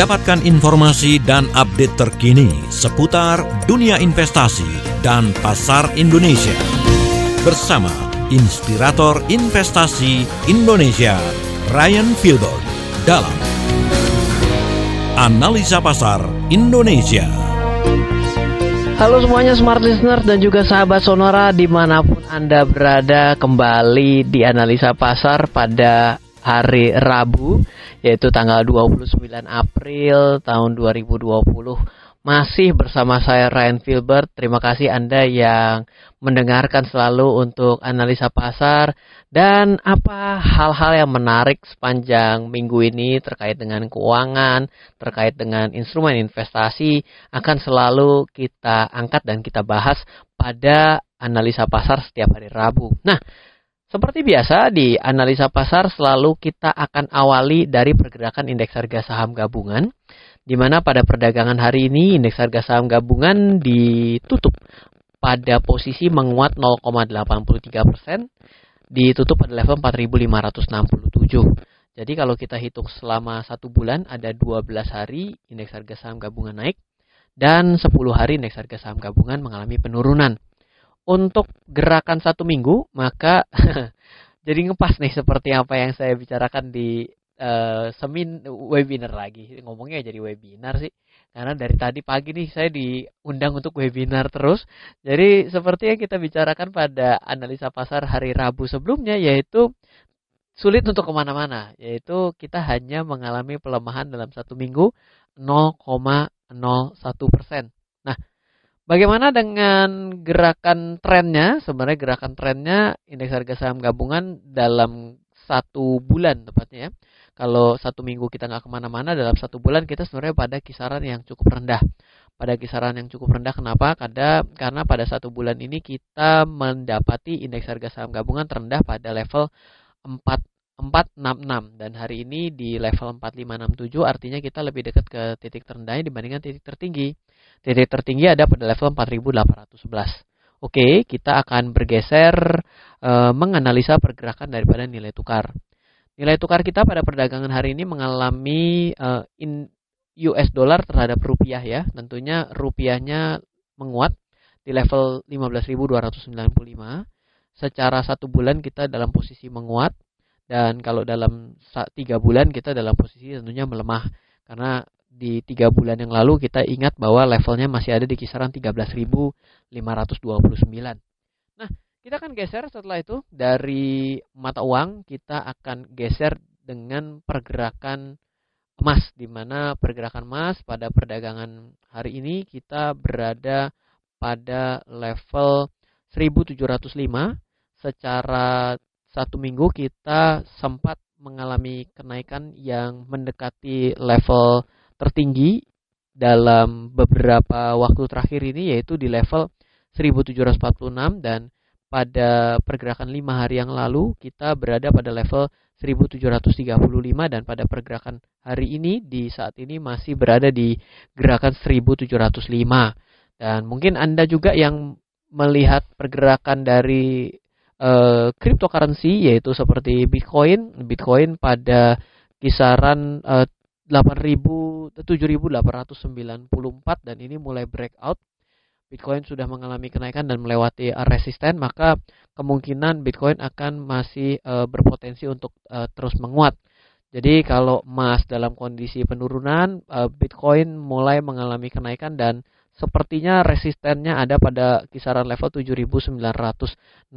Dapatkan informasi dan update terkini seputar dunia investasi dan pasar Indonesia. Bersama Inspirator Investasi Indonesia, Ryan Filbert, dalam Analisa Pasar Indonesia. Halo semuanya smart listener dan juga sahabat sonora di mana pun Anda berada kembali di Analisa Pasar pada hari Rabu yaitu tanggal 29 April tahun 2020 masih bersama saya Ryan Filbert. Terima kasih Anda yang mendengarkan selalu untuk analisa pasar dan apa hal-hal yang menarik sepanjang minggu ini terkait dengan keuangan, terkait dengan instrumen investasi akan selalu kita angkat dan kita bahas pada analisa pasar setiap hari Rabu. Nah, seperti biasa di analisa pasar selalu kita akan awali dari pergerakan indeks harga saham gabungan di mana pada perdagangan hari ini indeks harga saham gabungan ditutup pada posisi menguat 0,83 persen ditutup pada level 4.567. Jadi kalau kita hitung selama satu bulan ada 12 hari indeks harga saham gabungan naik dan 10 hari indeks harga saham gabungan mengalami penurunan untuk gerakan satu minggu maka jadi ngepas nih seperti apa yang saya bicarakan di uh, semin webinar lagi. Ngomongnya jadi webinar sih. Karena dari tadi pagi nih saya diundang untuk webinar terus. Jadi seperti yang kita bicarakan pada analisa pasar hari Rabu sebelumnya yaitu sulit untuk ke mana-mana. Yaitu kita hanya mengalami pelemahan dalam satu minggu 0,01 persen Bagaimana dengan gerakan trennya? Sebenarnya gerakan trennya indeks harga saham gabungan dalam satu bulan tepatnya ya. Kalau satu minggu kita nggak ke mana-mana, dalam satu bulan kita sebenarnya pada kisaran yang cukup rendah. Pada kisaran yang cukup rendah, kenapa? Karena, karena pada satu bulan ini kita mendapati indeks harga saham gabungan terendah pada level 4 466 dan hari ini di level 4567 artinya kita lebih dekat ke titik terendahnya dibandingkan titik tertinggi. Titik tertinggi ada pada level 4811. Oke, kita akan bergeser e, menganalisa pergerakan daripada nilai tukar. Nilai tukar kita pada perdagangan hari ini mengalami e, in US dollar terhadap rupiah ya. Tentunya rupiahnya menguat di level 15.295. Secara satu bulan kita dalam posisi menguat dan kalau dalam tiga bulan kita dalam posisi tentunya melemah. Karena di tiga bulan yang lalu kita ingat bahwa levelnya masih ada di kisaran 13.529. Nah, kita akan geser setelah itu. Dari mata uang kita akan geser dengan pergerakan emas. Di mana pergerakan emas pada perdagangan hari ini kita berada pada level 1705 secara satu minggu kita sempat mengalami kenaikan yang mendekati level tertinggi dalam beberapa waktu terakhir ini yaitu di level 1746 dan pada pergerakan lima hari yang lalu kita berada pada level 1735 dan pada pergerakan hari ini di saat ini masih berada di gerakan 1705 dan mungkin Anda juga yang melihat pergerakan dari uh, cryptocurrency yaitu seperti Bitcoin Bitcoin pada kisaran uh, 8.000 7.894 dan ini mulai breakout. Bitcoin sudah mengalami kenaikan dan melewati resisten, maka kemungkinan Bitcoin akan masih e, berpotensi untuk e, terus menguat. Jadi kalau emas dalam kondisi penurunan, e, Bitcoin mulai mengalami kenaikan dan sepertinya resistennya ada pada kisaran level 7.963.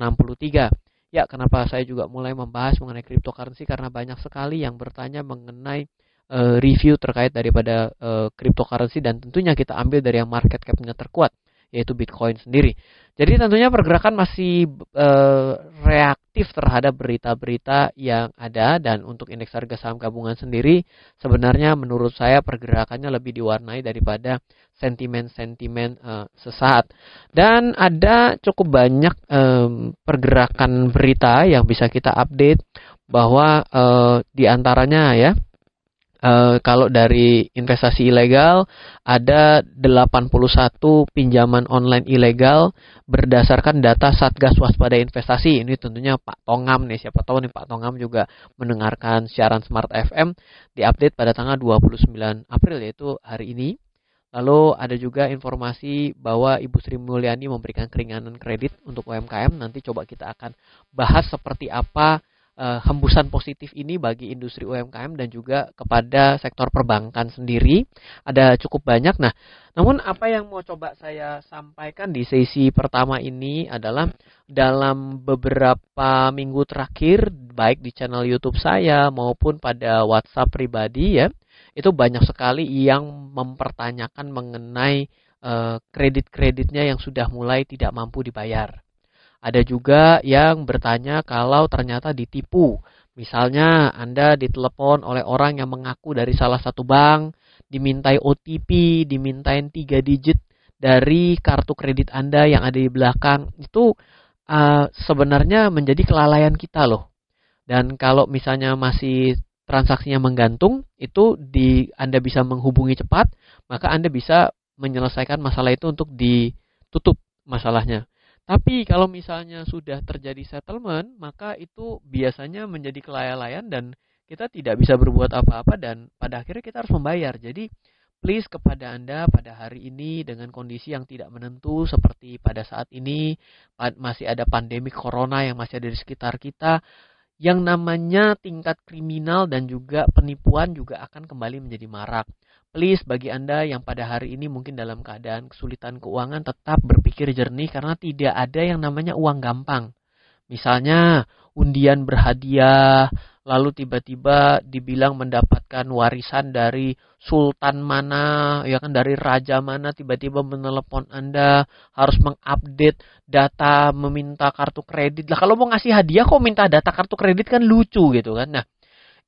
Ya, kenapa saya juga mulai membahas mengenai cryptocurrency karena banyak sekali yang bertanya mengenai uh, review terkait daripada uh, cryptocurrency dan tentunya kita ambil dari yang market capnya terkuat yaitu Bitcoin sendiri. Jadi tentunya pergerakan masih uh, reaktif terhadap berita-berita yang ada dan untuk indeks harga saham gabungan sendiri sebenarnya menurut saya pergerakannya lebih diwarnai daripada sentimen-sentimen uh, sesaat. Dan ada cukup banyak um, pergerakan berita yang bisa kita update bahwa uh, di antaranya ya Uh, kalau dari investasi ilegal ada 81 pinjaman online ilegal berdasarkan data Satgas Waspada Investasi. Ini tentunya Pak Tongam nih, siapa tahu nih Pak Tongam juga mendengarkan siaran Smart FM diupdate pada tanggal 29 April yaitu hari ini. Lalu ada juga informasi bahwa Ibu Sri Mulyani memberikan keringanan kredit untuk UMKM. Nanti coba kita akan bahas seperti apa uh, hembusan positif ini bagi industri UMKM dan juga kepada sektor perbankan sendiri ada cukup banyak. Nah, namun apa yang mau coba saya sampaikan di sesi pertama ini adalah dalam beberapa minggu terakhir baik di channel YouTube saya maupun pada WhatsApp pribadi ya, itu banyak sekali yang mempertanyakan mengenai uh, kredit-kreditnya yang sudah mulai tidak mampu dibayar. Ada juga yang bertanya kalau ternyata ditipu. Misalnya Anda ditelepon oleh orang yang mengaku dari salah satu bank, dimintai OTP, dimintain tiga digit dari kartu kredit Anda yang ada di belakang. Itu uh, sebenarnya menjadi kelalaian kita loh. Dan kalau misalnya masih transaksinya menggantung, itu di Anda bisa menghubungi cepat, maka Anda bisa menyelesaikan masalah itu untuk ditutup masalahnya. Tapi kalau misalnya sudah terjadi settlement, maka itu biasanya menjadi kelalaian dan kita tidak bisa berbuat apa-apa dan pada akhirnya kita harus membayar. Jadi please kepada Anda pada hari ini dengan kondisi yang tidak menentu seperti pada saat ini masih ada pandemi corona yang masih ada di sekitar kita, yang namanya tingkat kriminal dan juga penipuan juga akan kembali menjadi marak. Please bagi Anda yang pada hari ini mungkin dalam keadaan kesulitan keuangan tetap berpikir jernih karena tidak ada yang namanya uang gampang. Misalnya undian berhadiah, lalu tiba-tiba dibilang mendapatkan warisan dari sultan mana, ya kan dari raja mana, tiba-tiba menelepon Anda, harus mengupdate data, meminta kartu kredit. Lah kalau mau ngasih hadiah kok minta data kartu kredit kan lucu gitu kan. Nah,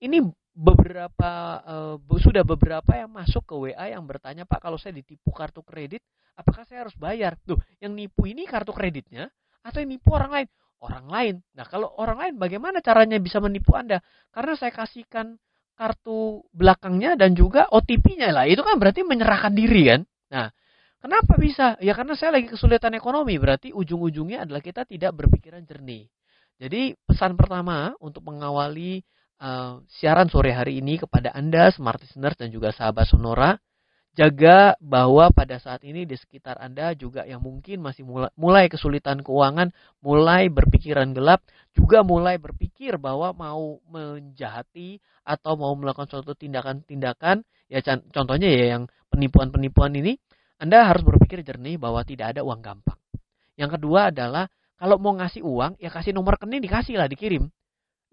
ini beberapa uh, sudah beberapa yang masuk ke WA yang bertanya Pak kalau saya ditipu kartu kredit apakah saya harus bayar? Tuh yang nipu ini kartu kreditnya atau yang nipu orang lain? Orang lain. Nah kalau orang lain bagaimana caranya bisa menipu anda? Karena saya kasihkan kartu belakangnya dan juga OTP-nya lah. Itu kan berarti menyerahkan diri kan? Nah kenapa bisa? Ya karena saya lagi kesulitan ekonomi. Berarti ujung-ujungnya adalah kita tidak berpikiran jernih. Jadi pesan pertama untuk mengawali uh, siaran sore hari ini kepada Anda, smart listeners dan juga sahabat Sonora. Jaga bahwa pada saat ini di sekitar Anda juga yang mungkin masih mulai, mulai kesulitan keuangan, mulai berpikiran gelap, juga mulai berpikir bahwa mau menjahati atau mau melakukan suatu tindakan-tindakan, ya contohnya ya yang penipuan-penipuan ini, Anda harus berpikir jernih bahwa tidak ada uang gampang. Yang kedua adalah kalau mau ngasih uang, ya kasih nomor rekening dikasih lah, dikirim.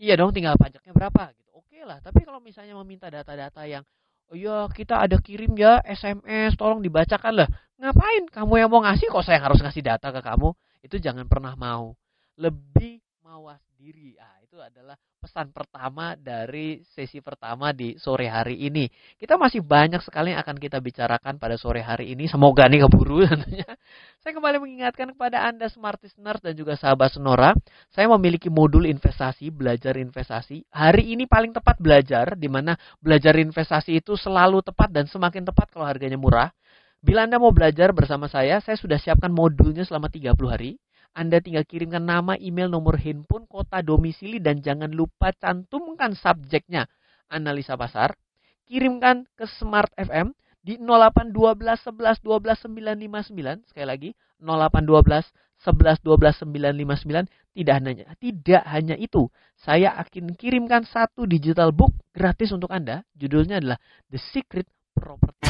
Iya dong, tinggal pajaknya berapa gitu. Oke lah, tapi kalau misalnya meminta data-data yang oh iya kita ada kirim ya SMS, tolong dibacakan lah. Ngapain? Kamu yang mau ngasih kok saya harus ngasih data ke kamu? Itu jangan pernah mau. Lebih mawas diri. Ah, itu adalah pesan pertama dari sesi pertama di sore hari ini. Kita masih banyak sekali yang akan kita bicarakan pada sore hari ini. Semoga nih keburu tentunya. Saya kembali mengingatkan kepada Anda smart listeners dan juga sahabat Sonora, saya memiliki modul investasi, belajar investasi. Hari ini paling tepat belajar di mana belajar investasi itu selalu tepat dan semakin tepat kalau harganya murah. Bila Anda mau belajar bersama saya, saya sudah siapkan modulnya selama 30 hari. Anda tinggal kirimkan nama, email, nomor handphone, kota domisili, dan jangan lupa cantumkan subjeknya. Analisa pasar. Kirimkan ke Smart FM di 0812 11 12 959 sekali lagi 0812 11 12 959 tidak hanya tidak hanya itu saya akan kirimkan satu digital book gratis untuk Anda. Judulnya adalah The Secret Property.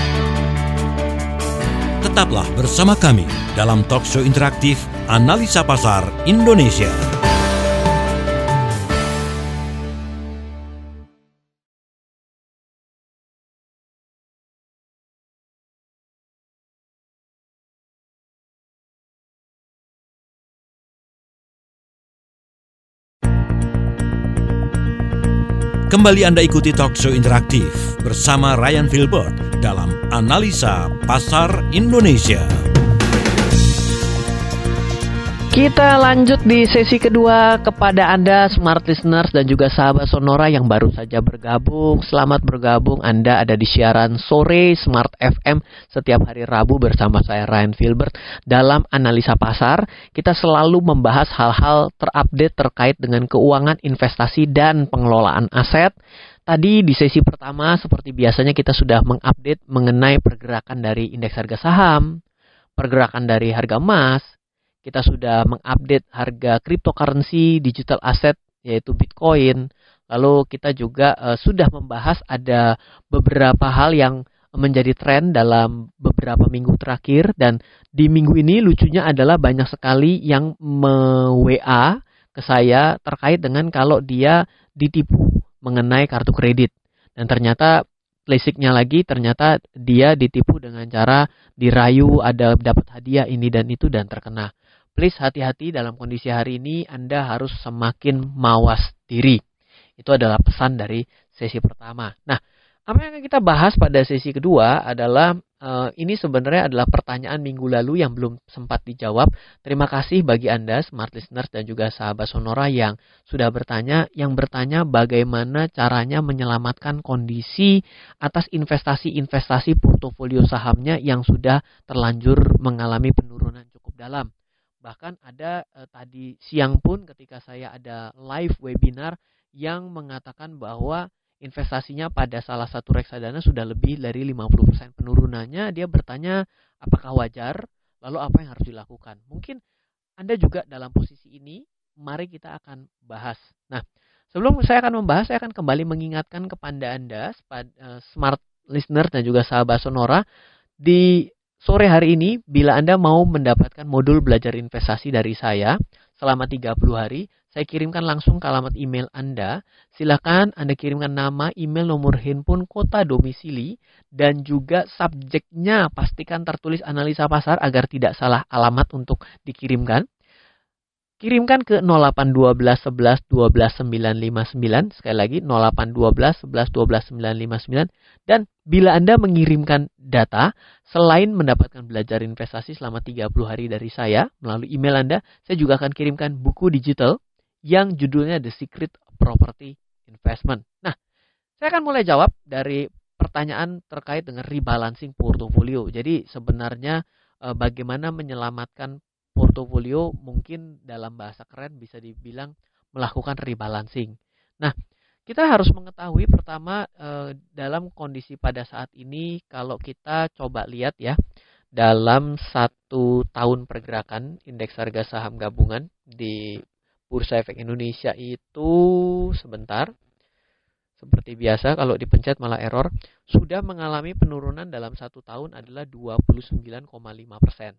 Tetaplah bersama kami dalam talk show interaktif Analisa Pasar Indonesia. Kembali Anda ikuti talk show interaktif bersama Ryan Filbert dalam Analisa Pasar Indonesia. Kita lanjut di sesi kedua kepada Anda smart listeners dan juga sahabat Sonora yang baru saja bergabung. Selamat bergabung. Anda ada di siaran sore Smart FM setiap hari Rabu bersama saya Ryan Filbert. Dalam analisa pasar, kita selalu membahas hal-hal terupdate terkait dengan keuangan, investasi dan pengelolaan aset. Tadi di sesi pertama seperti biasanya kita sudah mengupdate mengenai pergerakan dari indeks harga saham, pergerakan dari harga emas, kita sudah mengupdate harga cryptocurrency, digital asset yaitu Bitcoin. Lalu kita juga uh, sudah membahas ada beberapa hal yang menjadi tren dalam beberapa minggu terakhir dan di minggu ini lucunya adalah banyak sekali yang me-WA ke saya terkait dengan kalau dia ditipu mengenai kartu kredit. Dan ternyata basicnya lagi ternyata dia ditipu dengan cara dirayu ada dapat hadiah ini dan itu dan terkena please hati-hati dalam kondisi hari ini Anda harus semakin mawas diri. Itu adalah pesan dari sesi pertama. Nah, apa yang akan kita bahas pada sesi kedua adalah uh, ini sebenarnya adalah pertanyaan minggu lalu yang belum sempat dijawab. Terima kasih bagi Anda smart listeners dan juga sahabat Sonora yang sudah bertanya yang bertanya bagaimana caranya menyelamatkan kondisi atas investasi-investasi portofolio sahamnya yang sudah terlanjur mengalami penurunan cukup dalam. Bahkan ada eh, tadi siang pun ketika saya ada live webinar yang mengatakan bahwa investasinya pada salah satu reksadana sudah lebih dari 50% penurunannya. Dia bertanya apakah wajar, lalu apa yang harus dilakukan. Mungkin Anda juga dalam posisi ini, mari kita akan bahas. Nah, sebelum saya akan membahas, saya akan kembali mengingatkan kepada Anda, eh, smart listener dan juga sahabat Sonora, di Sore hari ini, bila Anda mau mendapatkan modul belajar investasi dari saya selama 30 hari, saya kirimkan langsung ke alamat email Anda. Silakan Anda kirimkan nama, email, nomor handphone, kota domisili, dan juga subjeknya pastikan tertulis analisa pasar agar tidak salah alamat untuk dikirimkan. Kirimkan ke 0812 11 12 959. Sekali lagi 0812 11 12 959. Dan bila Anda mengirimkan data, selain mendapatkan belajar investasi selama 30 hari dari saya melalui email Anda, saya juga akan kirimkan buku digital yang judulnya The Secret Property Investment. Nah, saya akan mulai jawab dari pertanyaan terkait dengan rebalancing portfolio. Jadi sebenarnya eh, bagaimana menyelamatkan portofolio mungkin dalam bahasa keren bisa dibilang melakukan rebalancing. Nah, kita harus mengetahui pertama eh, dalam kondisi pada saat ini kalau kita coba lihat ya dalam satu tahun pergerakan indeks harga saham gabungan di Bursa Efek Indonesia itu sebentar seperti biasa kalau dipencet malah error sudah mengalami penurunan dalam satu tahun adalah 29,5 persen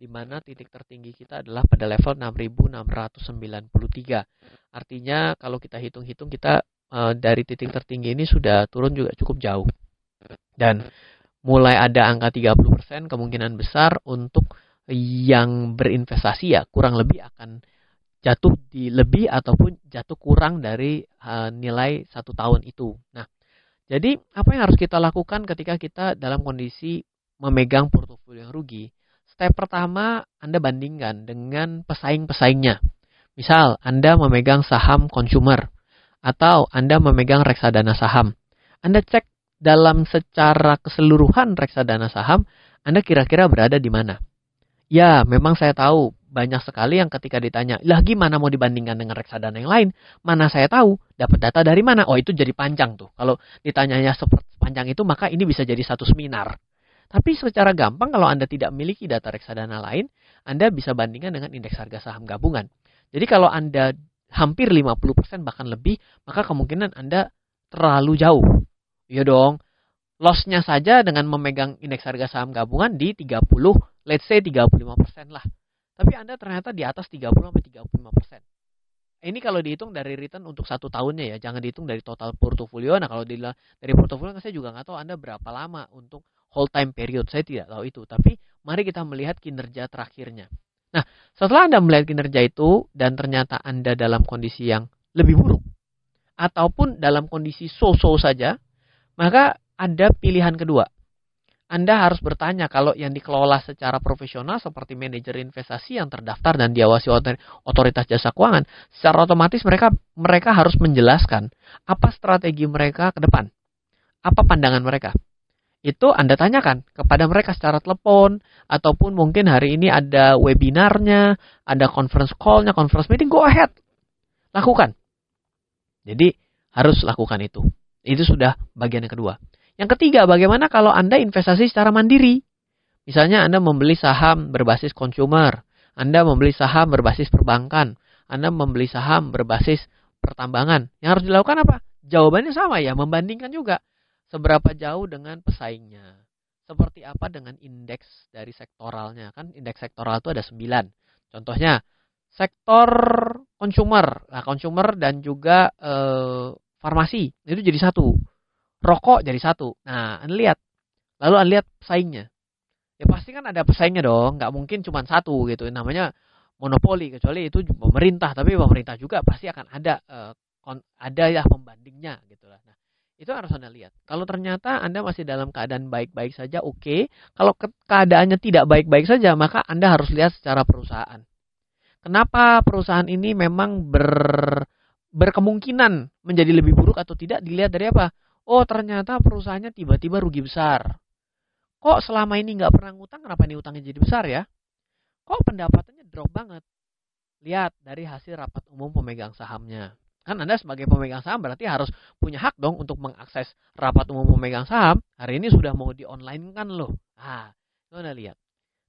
di mana titik tertinggi kita adalah pada level 6693. Artinya kalau kita hitung-hitung kita uh, dari titik tertinggi ini sudah turun juga cukup jauh. Dan mulai ada angka 30% kemungkinan besar untuk yang berinvestasi ya kurang lebih akan jatuh di lebih ataupun jatuh kurang dari uh, nilai satu tahun itu. Nah, jadi apa yang harus kita lakukan ketika kita dalam kondisi memegang portofolio yang rugi? Step pertama, Anda bandingkan dengan pesaing-pesaingnya. Misal, Anda memegang saham consumer atau Anda memegang reksadana saham. Anda cek dalam secara keseluruhan reksadana saham, Anda kira-kira berada di mana. Ya, memang saya tahu banyak sekali yang ketika ditanya, lah gimana mau dibandingkan dengan reksadana yang lain? Mana saya tahu, dapat data dari mana? Oh itu jadi panjang tuh. Kalau ditanyanya sepanjang itu, maka ini bisa jadi satu seminar. Tapi secara gampang kalau Anda tidak memiliki data reksadana lain, Anda bisa bandingkan dengan indeks harga saham gabungan. Jadi kalau Anda hampir 50% bahkan lebih, maka kemungkinan Anda terlalu jauh. Iya dong. Lossnya saja dengan memegang indeks harga saham gabungan di 30, let's say 35% lah. Tapi Anda ternyata di atas 30 sampai 35%. Ini kalau dihitung dari return untuk satu tahunnya ya, jangan dihitung dari total portofolio. Nah kalau dari portofolio saya juga nggak tahu Anda berapa lama untuk whole time period. Saya tidak tahu itu. Tapi mari kita melihat kinerja terakhirnya. Nah, setelah Anda melihat kinerja itu dan ternyata Anda dalam kondisi yang lebih buruk ataupun dalam kondisi so-so saja, maka ada pilihan kedua. Anda harus bertanya kalau yang dikelola secara profesional seperti manajer investasi yang terdaftar dan diawasi otoritas jasa keuangan, secara otomatis mereka mereka harus menjelaskan apa strategi mereka ke depan. Apa pandangan mereka? Itu Anda tanyakan kepada mereka secara telepon ataupun mungkin hari ini ada webinarnya, ada conference call-nya, conference meeting, go ahead. Lakukan. Jadi harus lakukan itu. Itu sudah bagian yang kedua. Yang ketiga, bagaimana kalau Anda investasi secara mandiri? Misalnya Anda membeli saham berbasis consumer, Anda membeli saham berbasis perbankan, Anda membeli saham berbasis pertambangan. Yang harus dilakukan apa? Jawabannya sama ya, membandingkan juga. Seberapa jauh dengan pesaingnya. Seperti apa dengan indeks dari sektoralnya. Kan indeks sektoral itu ada 9. Contohnya, sektor consumer. Nah, consumer dan juga eh, farmasi. Itu jadi satu rokok jadi satu. Nah, Anda lihat. Lalu Anda lihat pesaingnya. Ya pasti kan ada pesaingnya dong. Nggak mungkin cuma satu gitu. Namanya monopoli. Kecuali itu pemerintah. Tapi pemerintah juga pasti akan ada uh, ada ya pembandingnya gitu lah. Nah, itu harus Anda lihat. Kalau ternyata Anda masih dalam keadaan baik-baik saja, oke. Okay. Kalau ke keadaannya tidak baik-baik saja, maka Anda harus lihat secara perusahaan. Kenapa perusahaan ini memang ber, berkemungkinan menjadi lebih buruk atau tidak dilihat dari apa? Oh ternyata perusahaannya tiba-tiba rugi besar. Kok selama ini nggak pernah ngutang, kenapa ini utangnya jadi besar ya? Kok pendapatannya drop banget? Lihat dari hasil rapat umum pemegang sahamnya. Kan Anda sebagai pemegang saham berarti harus punya hak dong untuk mengakses rapat umum pemegang saham. Hari ini sudah mau di online kan loh. Ah, Anda lihat.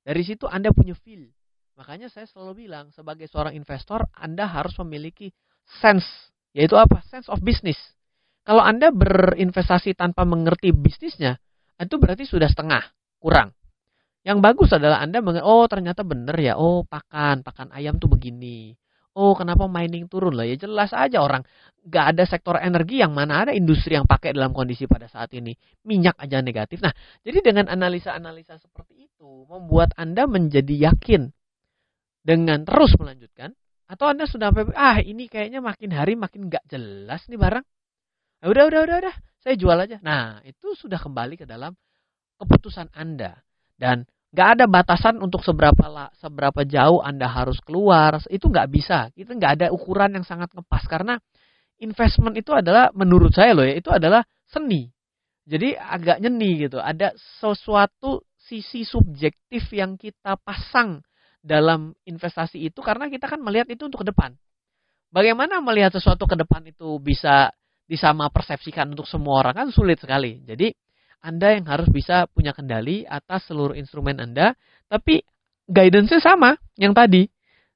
Dari situ Anda punya feel. Makanya saya selalu bilang sebagai seorang investor Anda harus memiliki sense. Yaitu apa? Sense of business. Kalau Anda berinvestasi tanpa mengerti bisnisnya, itu berarti sudah setengah, kurang. Yang bagus adalah Anda mengerti, oh ternyata benar ya, oh pakan, pakan ayam tuh begini. Oh kenapa mining turun lah? Ya jelas aja orang gak ada sektor energi yang mana ada industri yang pakai dalam kondisi pada saat ini. Minyak aja negatif. Nah jadi dengan analisa-analisa seperti itu membuat Anda menjadi yakin dengan terus melanjutkan. Atau Anda sudah ah ini kayaknya makin hari makin gak jelas nih barang. Nah, udah, udah, udah, udah, saya jual aja. Nah, itu sudah kembali ke dalam keputusan Anda. Dan nggak ada batasan untuk seberapa la, seberapa jauh Anda harus keluar. Itu nggak bisa. Itu nggak ada ukuran yang sangat ngepas. Karena investment itu adalah, menurut saya loh ya, itu adalah seni. Jadi agak nyeni gitu. Ada sesuatu sisi subjektif yang kita pasang dalam investasi itu karena kita kan melihat itu untuk ke depan. Bagaimana melihat sesuatu ke depan itu bisa disama persepsikan untuk semua orang kan sulit sekali. Jadi Anda yang harus bisa punya kendali atas seluruh instrumen Anda, tapi guidance-nya sama yang tadi.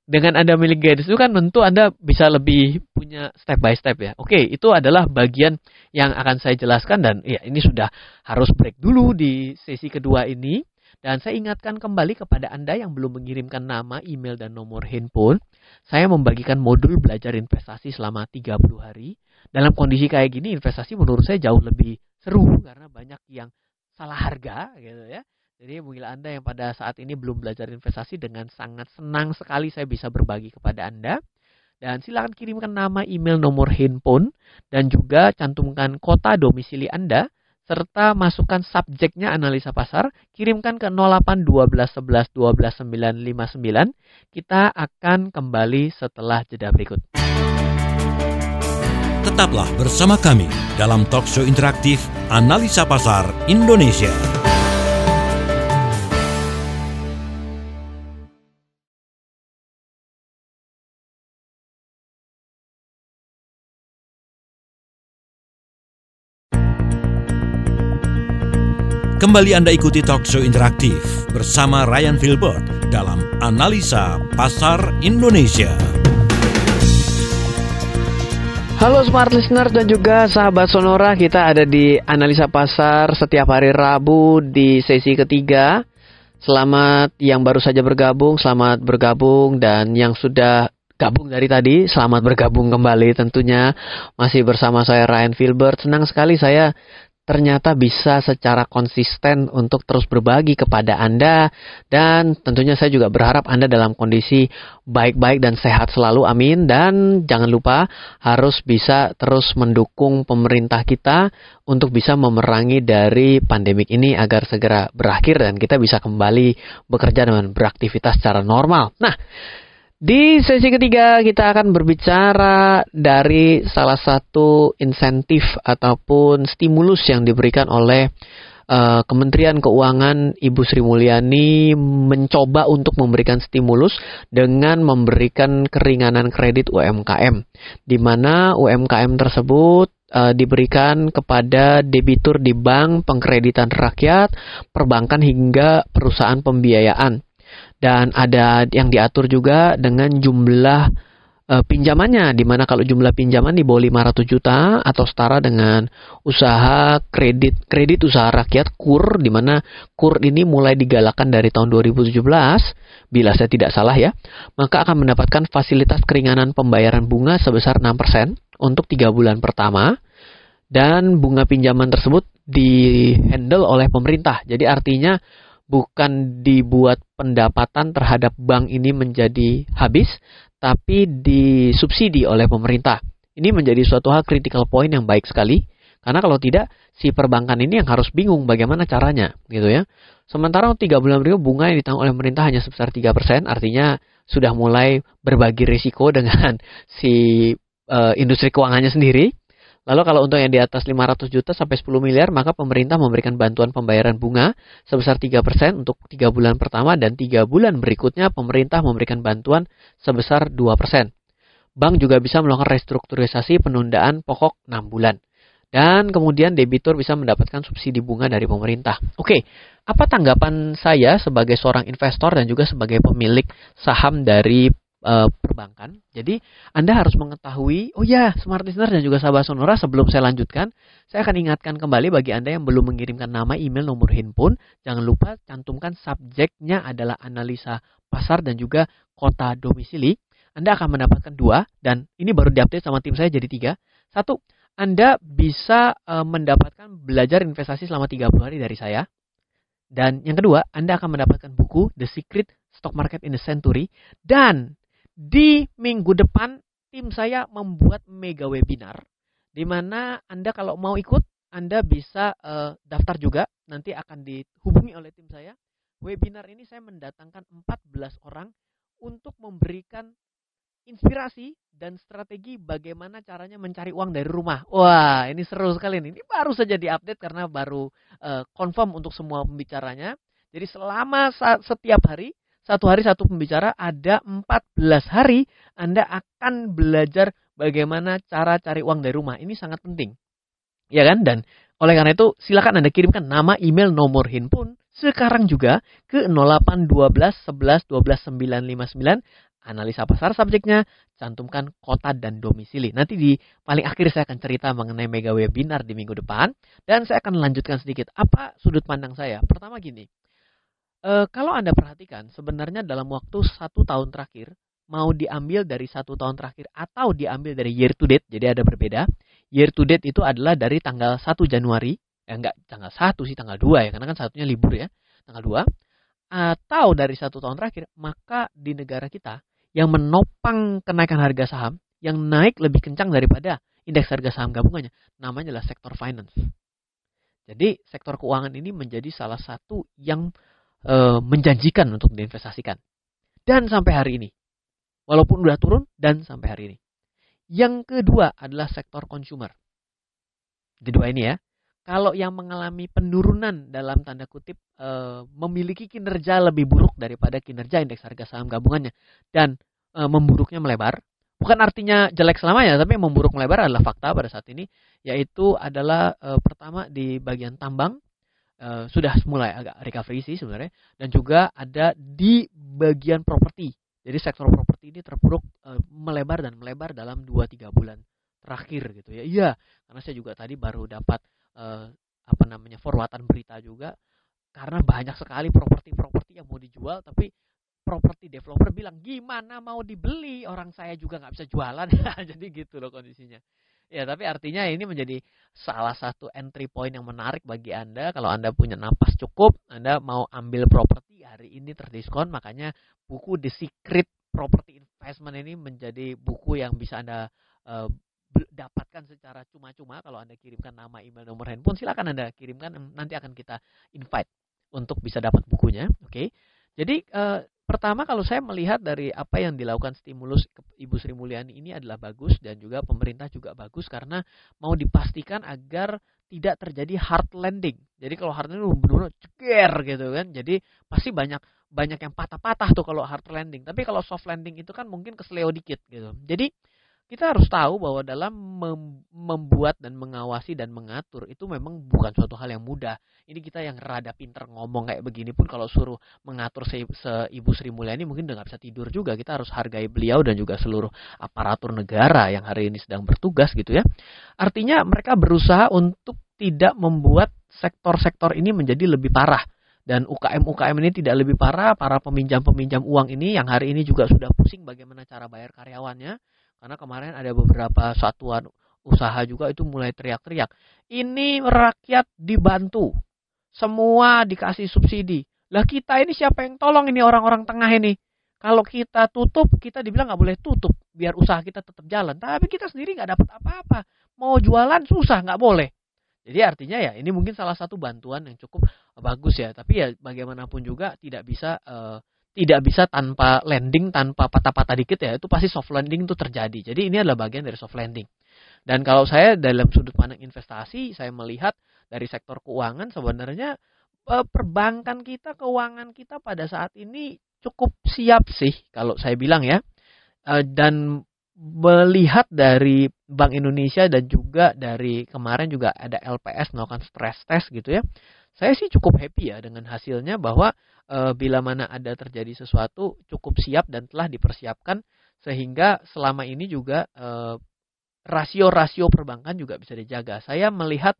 Dengan Anda milik guidance itu kan tentu Anda bisa lebih punya step by step ya. Oke, itu adalah bagian yang akan saya jelaskan dan ya ini sudah harus break dulu di sesi kedua ini. Dan saya ingatkan kembali kepada Anda yang belum mengirimkan nama, email, dan nomor handphone. Saya membagikan modul belajar investasi selama 30 hari dalam kondisi kayak gini investasi menurut saya jauh lebih seru karena banyak yang salah harga gitu ya. Jadi mungkin Anda yang pada saat ini belum belajar investasi dengan sangat senang sekali saya bisa berbagi kepada Anda. Dan silakan kirimkan nama, email, nomor handphone dan juga cantumkan kota domisili Anda serta masukkan subjeknya analisa pasar, kirimkan ke 08 12 11 12 959. Kita akan kembali setelah jeda berikut. Tetaplah bersama kami dalam talk show interaktif Analisa Pasar Indonesia. Kembali Anda ikuti talk show interaktif bersama Ryan Filbert dalam Analisa Pasar Indonesia. Halo smart listener dan juga sahabat Sonora, kita ada di analisa pasar setiap hari Rabu di sesi ketiga. Selamat yang baru saja bergabung, selamat bergabung dan yang sudah gabung dari tadi, selamat bergabung kembali tentunya. Masih bersama saya Ryan Filbert. Senang sekali saya ternyata bisa secara konsisten untuk terus berbagi kepada Anda. Dan tentunya saya juga berharap Anda dalam kondisi baik-baik dan sehat selalu. Amin. Dan jangan lupa harus bisa terus mendukung pemerintah kita untuk bisa memerangi dari pandemik ini agar segera berakhir dan kita bisa kembali bekerja dengan beraktivitas secara normal. Nah, di sesi ketiga kita akan berbicara dari salah satu insentif ataupun stimulus yang diberikan oleh uh, Kementerian Keuangan Ibu Sri Mulyani mencoba untuk memberikan stimulus dengan memberikan keringanan kredit UMKM di mana UMKM tersebut uh, diberikan kepada debitur di bank, pengkreditan rakyat, perbankan hingga perusahaan pembiayaan dan ada yang diatur juga dengan jumlah uh, pinjamannya di mana kalau jumlah pinjaman di bawah 500 juta atau setara dengan usaha kredit kredit usaha rakyat KUR di mana KUR ini mulai digalakan dari tahun 2017 bila saya tidak salah ya maka akan mendapatkan fasilitas keringanan pembayaran bunga sebesar 6% untuk 3 bulan pertama dan bunga pinjaman tersebut dihandle oleh pemerintah. Jadi artinya bukan dibuat pendapatan terhadap bank ini menjadi habis, tapi disubsidi oleh pemerintah. Ini menjadi suatu hal critical point yang baik sekali, karena kalau tidak, si perbankan ini yang harus bingung bagaimana caranya, gitu ya. Sementara tiga bulan berikut bunga yang ditanggung oleh pemerintah hanya sebesar 3%, artinya sudah mulai berbagi risiko dengan si uh, industri keuangannya sendiri. Lalu kalau untuk yang di atas 500 juta sampai 10 miliar, maka pemerintah memberikan bantuan pembayaran bunga sebesar 3% untuk 3 bulan pertama dan 3 bulan berikutnya pemerintah memberikan bantuan sebesar 2%. Bank juga bisa melakukan restrukturisasi penundaan pokok 6 bulan. Dan kemudian debitur bisa mendapatkan subsidi bunga dari pemerintah. Oke, apa tanggapan saya sebagai seorang investor dan juga sebagai pemilik saham dari uh, perbankan. Jadi Anda harus mengetahui, oh ya, smart listener dan juga sahabat sonora sebelum saya lanjutkan, saya akan ingatkan kembali bagi Anda yang belum mengirimkan nama, email, nomor handphone, jangan lupa cantumkan subjeknya adalah analisa pasar dan juga kota domisili. Anda akan mendapatkan dua dan ini baru diupdate sama tim saya jadi tiga. Satu, Anda bisa uh, mendapatkan belajar investasi selama 30 hari dari saya. Dan yang kedua, Anda akan mendapatkan buku The Secret Stock Market in the Century dan di minggu depan tim saya membuat mega webinar di mana Anda kalau mau ikut Anda bisa uh, daftar juga nanti akan dihubungi oleh tim saya. Webinar ini saya mendatangkan 14 orang untuk memberikan inspirasi dan strategi bagaimana caranya mencari uang dari rumah. Wah, ini seru sekali nih. Ini baru saja diupdate karena baru uh, confirm untuk semua pembicaranya. Jadi selama setiap hari satu hari satu pembicara, ada 14 hari Anda akan belajar bagaimana cara cari uang dari rumah. Ini sangat penting. Ya kan? Dan oleh karena itu, silakan Anda kirimkan nama, email, nomor handphone sekarang juga ke 0812 11 12 959 analisa pasar subjeknya, cantumkan kota dan domisili. Nanti di paling akhir saya akan cerita mengenai mega webinar di minggu depan dan saya akan lanjutkan sedikit apa sudut pandang saya. Pertama gini, e, kalau Anda perhatikan, sebenarnya dalam waktu satu tahun terakhir, mau diambil dari satu tahun terakhir atau diambil dari year to date, jadi ada berbeda. Year to date itu adalah dari tanggal 1 Januari, ya enggak tanggal 1 sih, tanggal 2 ya, karena kan satunya libur ya, tanggal 2. Atau dari satu tahun terakhir, maka di negara kita yang menopang kenaikan harga saham, yang naik lebih kencang daripada indeks harga saham gabungannya, namanya adalah sektor finance. Jadi sektor keuangan ini menjadi salah satu yang e, menjanjikan untuk diinvestasikan. Dan sampai hari ini. Walaupun udah turun dan sampai hari ini. Yang kedua adalah sektor consumer. Kedua ini ya. Kalau yang mengalami penurunan dalam tanda kutip e, memiliki kinerja lebih buruk daripada kinerja indeks harga saham gabungannya dan e, memburuknya melebar, bukan artinya jelek selamanya, tapi memburuk melebar adalah fakta pada saat ini, yaitu adalah e, pertama di bagian tambang uh, sudah mulai agak recovery sih sebenarnya. Dan juga ada di bagian properti. Jadi sektor properti ini terpuruk uh, melebar dan melebar dalam 2-3 bulan terakhir gitu ya. Iya, karena saya juga tadi baru dapat uh, apa namanya forwardan berita juga. Karena banyak sekali properti-properti yang mau dijual tapi properti developer bilang gimana mau dibeli? Orang saya juga nggak bisa jualan. Jadi gitu loh kondisinya ya, tapi artinya ini menjadi salah satu entry point yang menarik bagi Anda kalau Anda punya napas cukup, Anda mau ambil properti hari ini terdiskon, makanya buku The Secret Property Investment ini menjadi buku yang bisa Anda uh, dapatkan secara cuma-cuma kalau Anda kirimkan nama, email, nomor handphone, silakan Anda kirimkan nanti akan kita invite untuk bisa dapat bukunya, oke. Okay? Jadi uh, pertama kalau saya melihat dari apa yang dilakukan stimulus Ibu Sri Mulyani ini adalah bagus dan juga pemerintah juga bagus karena mau dipastikan agar tidak terjadi hard landing. Jadi kalau hard landing benar-benar ceger gitu kan. Jadi pasti banyak banyak yang patah-patah tuh kalau hard landing. Tapi kalau soft landing itu kan mungkin kesleo dikit gitu. Jadi kita harus tahu bahwa dalam mem membuat dan mengawasi dan mengatur itu memang bukan suatu hal yang mudah. Ini kita yang rada pinter ngomong kayak begini pun kalau suruh mengatur se, se Ibu Sri Mulyani mungkin udah nggak bisa tidur juga. Kita harus hargai beliau dan juga seluruh aparatur negara yang hari ini sedang bertugas gitu ya. Artinya mereka berusaha untuk tidak membuat sektor-sektor ini menjadi lebih parah dan UKM-UKM ini tidak lebih parah, para peminjam-peminjam uang ini yang hari ini juga sudah pusing bagaimana cara bayar karyawannya, karena kemarin ada beberapa satuan usaha juga itu mulai teriak-teriak. Ini rakyat dibantu. Semua dikasih subsidi. Lah kita ini siapa yang tolong ini orang-orang tengah ini? Kalau kita tutup, kita dibilang nggak boleh tutup. Biar usaha kita tetap jalan. Tapi kita sendiri nggak dapat apa-apa. Mau jualan susah, nggak boleh. Jadi artinya ya ini mungkin salah satu bantuan yang cukup bagus ya. Tapi ya bagaimanapun juga tidak bisa uh, tidak bisa tanpa landing, tanpa patah-patah dikit ya, itu pasti soft landing itu terjadi. Jadi ini adalah bagian dari soft landing. Dan kalau saya dalam sudut pandang investasi, saya melihat dari sektor keuangan sebenarnya eh, perbankan kita, keuangan kita pada saat ini cukup siap sih kalau saya bilang ya. Eh, dan melihat dari Bank Indonesia dan juga dari kemarin juga ada LPS melakukan stress test gitu ya. Saya sih cukup happy ya dengan hasilnya bahwa e, bila mana ada terjadi sesuatu cukup siap dan telah dipersiapkan sehingga selama ini juga e, rasio-rasio perbankan juga bisa dijaga. Saya melihat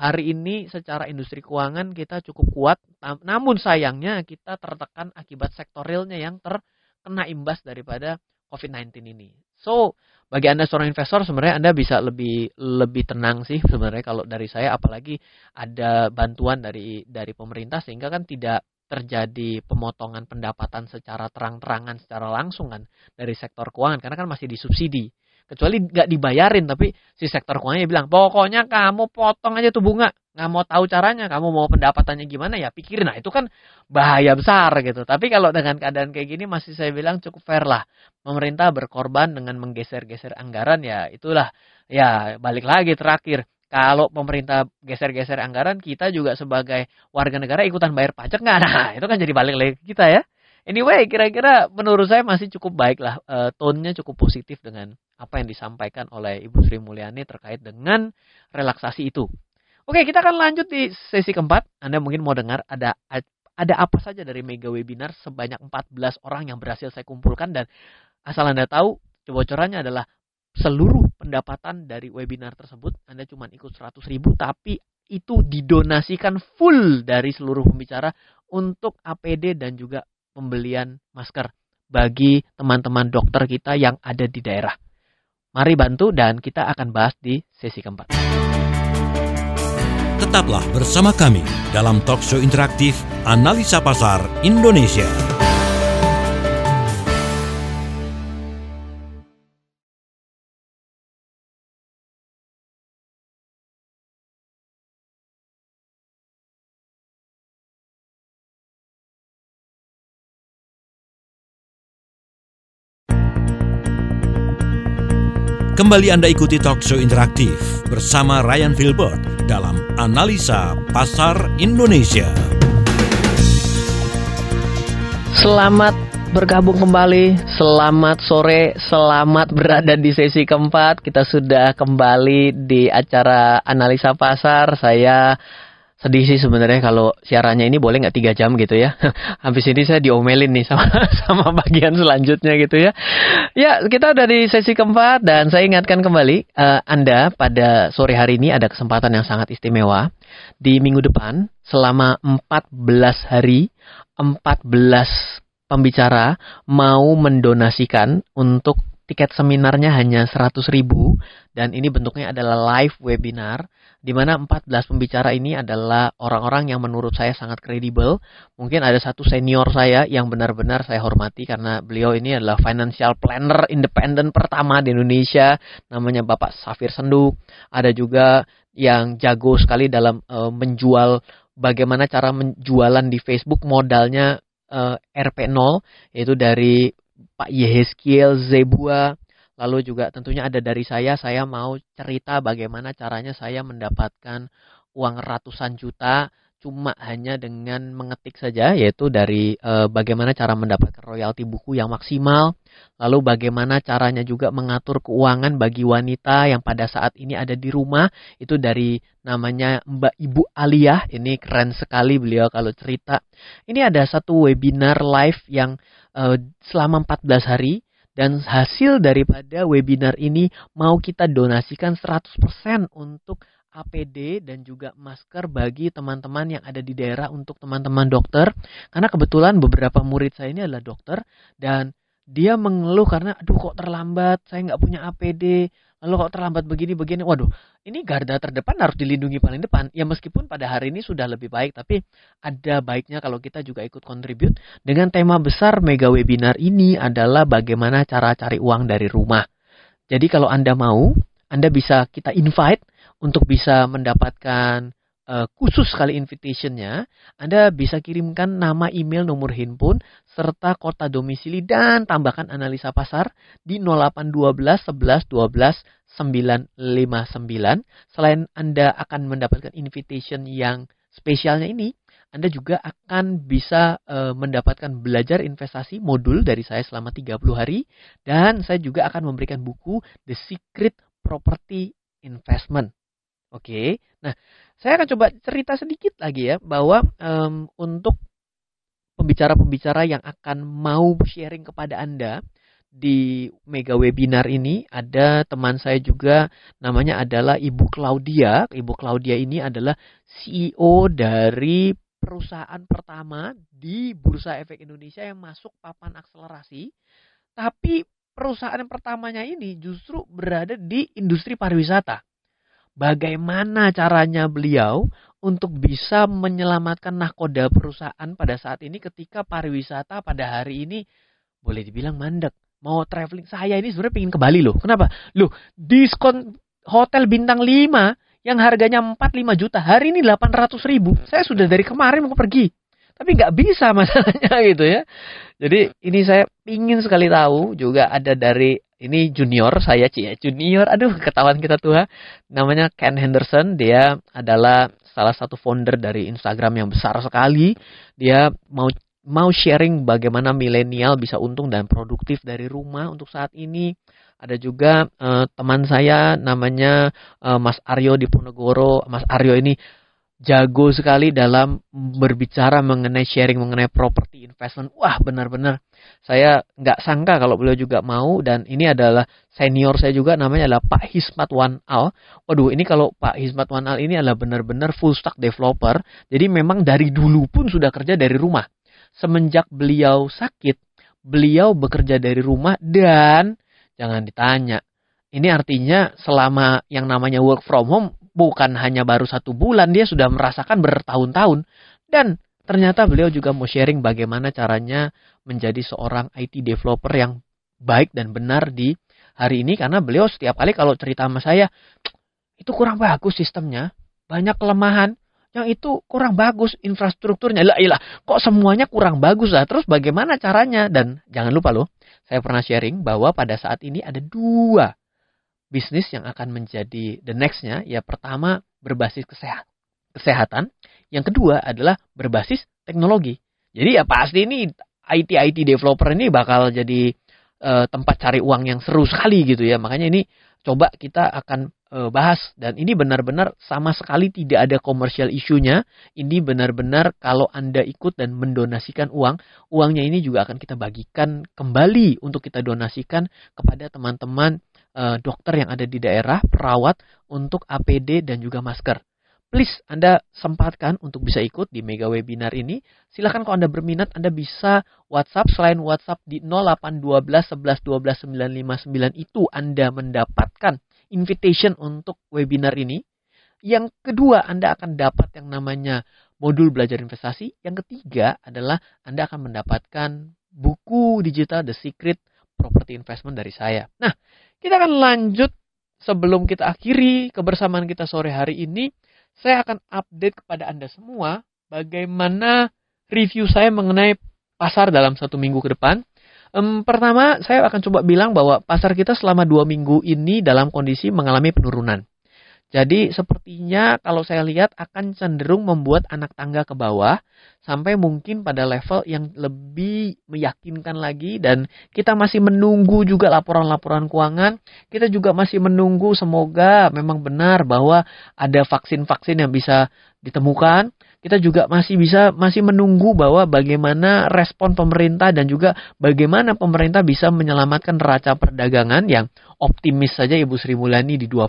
hari ini secara industri keuangan kita cukup kuat, namun sayangnya kita tertekan akibat sektor realnya yang terkena imbas daripada COVID-19 ini. So, bagi Anda seorang investor sebenarnya Anda bisa lebih lebih tenang sih sebenarnya kalau dari saya. Apalagi ada bantuan dari dari pemerintah sehingga kan tidak terjadi pemotongan pendapatan secara terang-terangan secara langsung kan dari sektor keuangan. Karena kan masih disubsidi. Kecuali nggak dibayarin tapi si sektor keuangannya bilang pokoknya kamu potong aja tuh bunga nggak mau tahu caranya kamu mau pendapatannya gimana ya pikirin nah itu kan bahaya besar gitu tapi kalau dengan keadaan kayak gini masih saya bilang cukup fair lah pemerintah berkorban dengan menggeser-geser anggaran ya itulah ya balik lagi terakhir kalau pemerintah geser-geser anggaran, kita juga sebagai warga negara ikutan bayar pajak nggak? Nah, itu kan jadi balik lagi kita ya. Anyway, kira-kira menurut saya masih cukup baik lah. E, tone-nya cukup positif dengan apa yang disampaikan oleh Ibu Sri Mulyani terkait dengan relaksasi itu. Oke, kita akan lanjut di sesi keempat. Anda mungkin mau dengar ada ada apa saja dari mega webinar sebanyak 14 orang yang berhasil saya kumpulkan dan asal Anda tahu bocorannya adalah seluruh pendapatan dari webinar tersebut Anda cuma ikut 100 ribu tapi itu didonasikan full dari seluruh pembicara untuk APD dan juga pembelian masker bagi teman-teman dokter kita yang ada di daerah. Mari bantu dan kita akan bahas di sesi keempat. Tetaplah bersama kami dalam talk show interaktif Analisa Pasar Indonesia. Kembali Anda ikuti talk show interaktif bersama Ryan Filbert dalam Analisa Pasar Indonesia. Selamat bergabung kembali. Selamat sore, selamat berada di sesi keempat. Kita sudah kembali di acara Analisa Pasar. Saya sedih sih sebenarnya kalau siarannya ini boleh nggak tiga jam gitu ya. Habis ini saya diomelin nih sama sama bagian selanjutnya gitu ya. Ya kita udah di sesi keempat dan saya ingatkan kembali uh, Anda pada sore hari ini ada kesempatan yang sangat istimewa di minggu depan selama 14 hari 14 pembicara mau mendonasikan untuk tiket seminarnya hanya 100 ribu dan ini bentuknya adalah live webinar di mana 14 pembicara ini adalah orang-orang yang menurut saya sangat kredibel. Mungkin ada satu senior saya yang benar-benar saya hormati karena beliau ini adalah financial planner independen pertama di Indonesia namanya Bapak Safir Sendu. Ada juga yang jago sekali dalam uh, menjual bagaimana cara menjualan di Facebook modalnya uh, RP0 yaitu dari Pak Yeheskiel Zebua. Lalu juga tentunya ada dari saya, saya mau cerita bagaimana caranya saya mendapatkan uang ratusan juta cuma hanya dengan mengetik saja yaitu dari e, bagaimana cara mendapatkan royalti buku yang maksimal lalu bagaimana caranya juga mengatur keuangan bagi wanita yang pada saat ini ada di rumah. Itu dari namanya Mbak Ibu Aliyah. Ini keren sekali beliau kalau cerita. Ini ada satu webinar live yang e, selama 14 hari dan hasil daripada webinar ini mau kita donasikan 100% untuk APD dan juga masker bagi teman-teman yang ada di daerah untuk teman-teman dokter. Karena kebetulan beberapa murid saya ini adalah dokter dan dia mengeluh karena aduh kok terlambat, saya nggak punya APD, lalu kok terlambat begini-begini. Waduh, ini garda terdepan harus dilindungi paling depan. Ya meskipun pada hari ini sudah lebih baik, tapi ada baiknya kalau kita juga ikut kontribut dengan tema besar mega webinar ini adalah bagaimana cara cari uang dari rumah. Jadi kalau Anda mau, Anda bisa kita invite untuk bisa mendapatkan uh, khusus sekali invitationnya, Anda bisa kirimkan nama email, nomor handphone, serta kota domisili dan tambahkan analisa pasar di 0812 11 12 959. Selain Anda akan mendapatkan invitation yang spesialnya ini, anda juga akan bisa uh, mendapatkan belajar investasi modul dari saya selama 30 hari dan saya juga akan memberikan buku The Secret Property Investment. Oke, nah saya akan coba cerita sedikit lagi ya bahwa um, untuk pembicara-pembicara yang akan mau sharing kepada Anda di mega webinar ini ada teman saya juga namanya adalah Ibu Claudia. Ibu Claudia ini adalah CEO dari perusahaan pertama di Bursa Efek Indonesia yang masuk papan akselerasi. Tapi perusahaan pertamanya ini justru berada di industri pariwisata bagaimana caranya beliau untuk bisa menyelamatkan nahkoda perusahaan pada saat ini ketika pariwisata pada hari ini boleh dibilang mandek. Mau traveling, saya ini sebenarnya ingin ke Bali loh. Kenapa? Loh, diskon hotel bintang 5 yang harganya 4-5 juta, hari ini 800 ribu. Saya sudah dari kemarin mau pergi. Tapi nggak bisa masalahnya gitu ya. Jadi ini saya ingin sekali tahu juga ada dari ini junior saya Cie junior aduh ketahuan kita tuh namanya Ken Henderson dia adalah salah satu founder dari Instagram yang besar sekali. Dia mau mau sharing bagaimana milenial bisa untung dan produktif dari rumah untuk saat ini. Ada juga uh, teman saya namanya uh, Mas Aryo di Ponegoro Mas Aryo ini jago sekali dalam berbicara mengenai sharing mengenai property investment. Wah, benar-benar saya nggak sangka kalau beliau juga mau dan ini adalah senior saya juga namanya adalah Pak Hismat Wan Al. Waduh, ini kalau Pak Hismat Wan Al ini adalah benar-benar full stack developer. Jadi memang dari dulu pun sudah kerja dari rumah. Semenjak beliau sakit, beliau bekerja dari rumah dan jangan ditanya. Ini artinya selama yang namanya work from home bukan hanya baru satu bulan, dia sudah merasakan bertahun-tahun. Dan ternyata beliau juga mau sharing bagaimana caranya menjadi seorang IT developer yang baik dan benar di hari ini. Karena beliau setiap kali kalau cerita sama saya, itu kurang bagus sistemnya. Banyak kelemahan. Yang itu kurang bagus infrastrukturnya. Lah, ilah, kok semuanya kurang bagus lah. Terus bagaimana caranya? Dan jangan lupa loh, saya pernah sharing bahwa pada saat ini ada dua bisnis yang akan menjadi the nextnya ya pertama berbasis kesehat, kesehatan, yang kedua adalah berbasis teknologi. Jadi ya pasti ini IT IT developer ini bakal jadi uh, tempat cari uang yang seru sekali gitu ya. Makanya ini coba kita akan uh, bahas dan ini benar-benar sama sekali tidak ada komersial isunya. Ini benar-benar kalau Anda ikut dan mendonasikan uang, uangnya ini juga akan kita bagikan kembali untuk kita donasikan kepada teman-teman uh, dokter yang ada di daerah, perawat untuk APD dan juga masker. please Anda sempatkan untuk bisa ikut di mega webinar ini. Silahkan kalau Anda berminat, Anda bisa WhatsApp selain WhatsApp di 0812 11 12 959 itu Anda mendapatkan invitation untuk webinar ini. Yang kedua, Anda akan dapat yang namanya modul belajar investasi. Yang ketiga adalah Anda akan mendapatkan buku digital The Secret Property Investment dari saya. Nah, kita akan lanjut sebelum kita akhiri kebersamaan kita sore hari ini saya akan update kepada Anda semua bagaimana review saya mengenai pasar dalam satu minggu ke depan. Um, pertama, saya akan coba bilang bahwa pasar kita selama dua minggu ini dalam kondisi mengalami penurunan. Jadi sepertinya kalau saya lihat akan cenderung membuat anak tangga ke bawah sampai mungkin pada level yang lebih meyakinkan lagi dan kita masih menunggu juga laporan-laporan keuangan. Kita juga masih menunggu semoga memang benar bahwa ada vaksin-vaksin yang bisa ditemukan kita juga masih bisa masih menunggu bahwa bagaimana respon pemerintah dan juga bagaimana pemerintah bisa menyelamatkan neraca perdagangan yang optimis saja Ibu Sri Mulyani di 2%.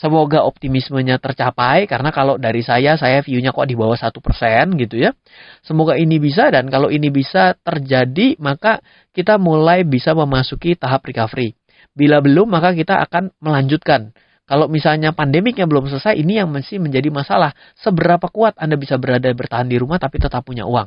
Semoga optimismenya tercapai karena kalau dari saya saya view-nya kok di bawah 1% gitu ya. Semoga ini bisa dan kalau ini bisa terjadi maka kita mulai bisa memasuki tahap recovery. Bila belum maka kita akan melanjutkan kalau misalnya pandemiknya belum selesai, ini yang mesti menjadi masalah. Seberapa kuat Anda bisa berada bertahan di rumah tapi tetap punya uang.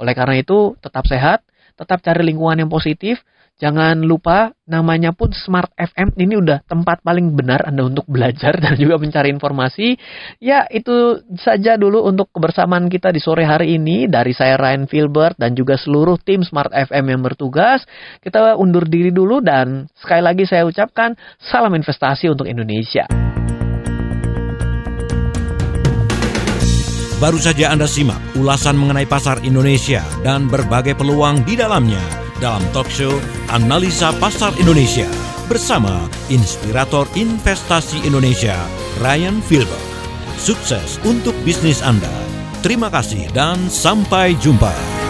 Oleh karena itu, tetap sehat, tetap cari lingkungan yang positif, Jangan lupa namanya pun Smart FM ini udah tempat paling benar Anda untuk belajar dan juga mencari informasi. Ya itu saja dulu untuk kebersamaan kita di sore hari ini dari saya Ryan Filbert dan juga seluruh tim Smart FM yang bertugas. Kita undur diri dulu dan sekali lagi saya ucapkan salam investasi untuk Indonesia. Baru saja Anda simak ulasan mengenai pasar Indonesia dan berbagai peluang di dalamnya dalam talk show Analisa Pasar Indonesia bersama inspirator investasi Indonesia Ryan Filber. Sukses untuk bisnis Anda. Terima kasih dan sampai jumpa.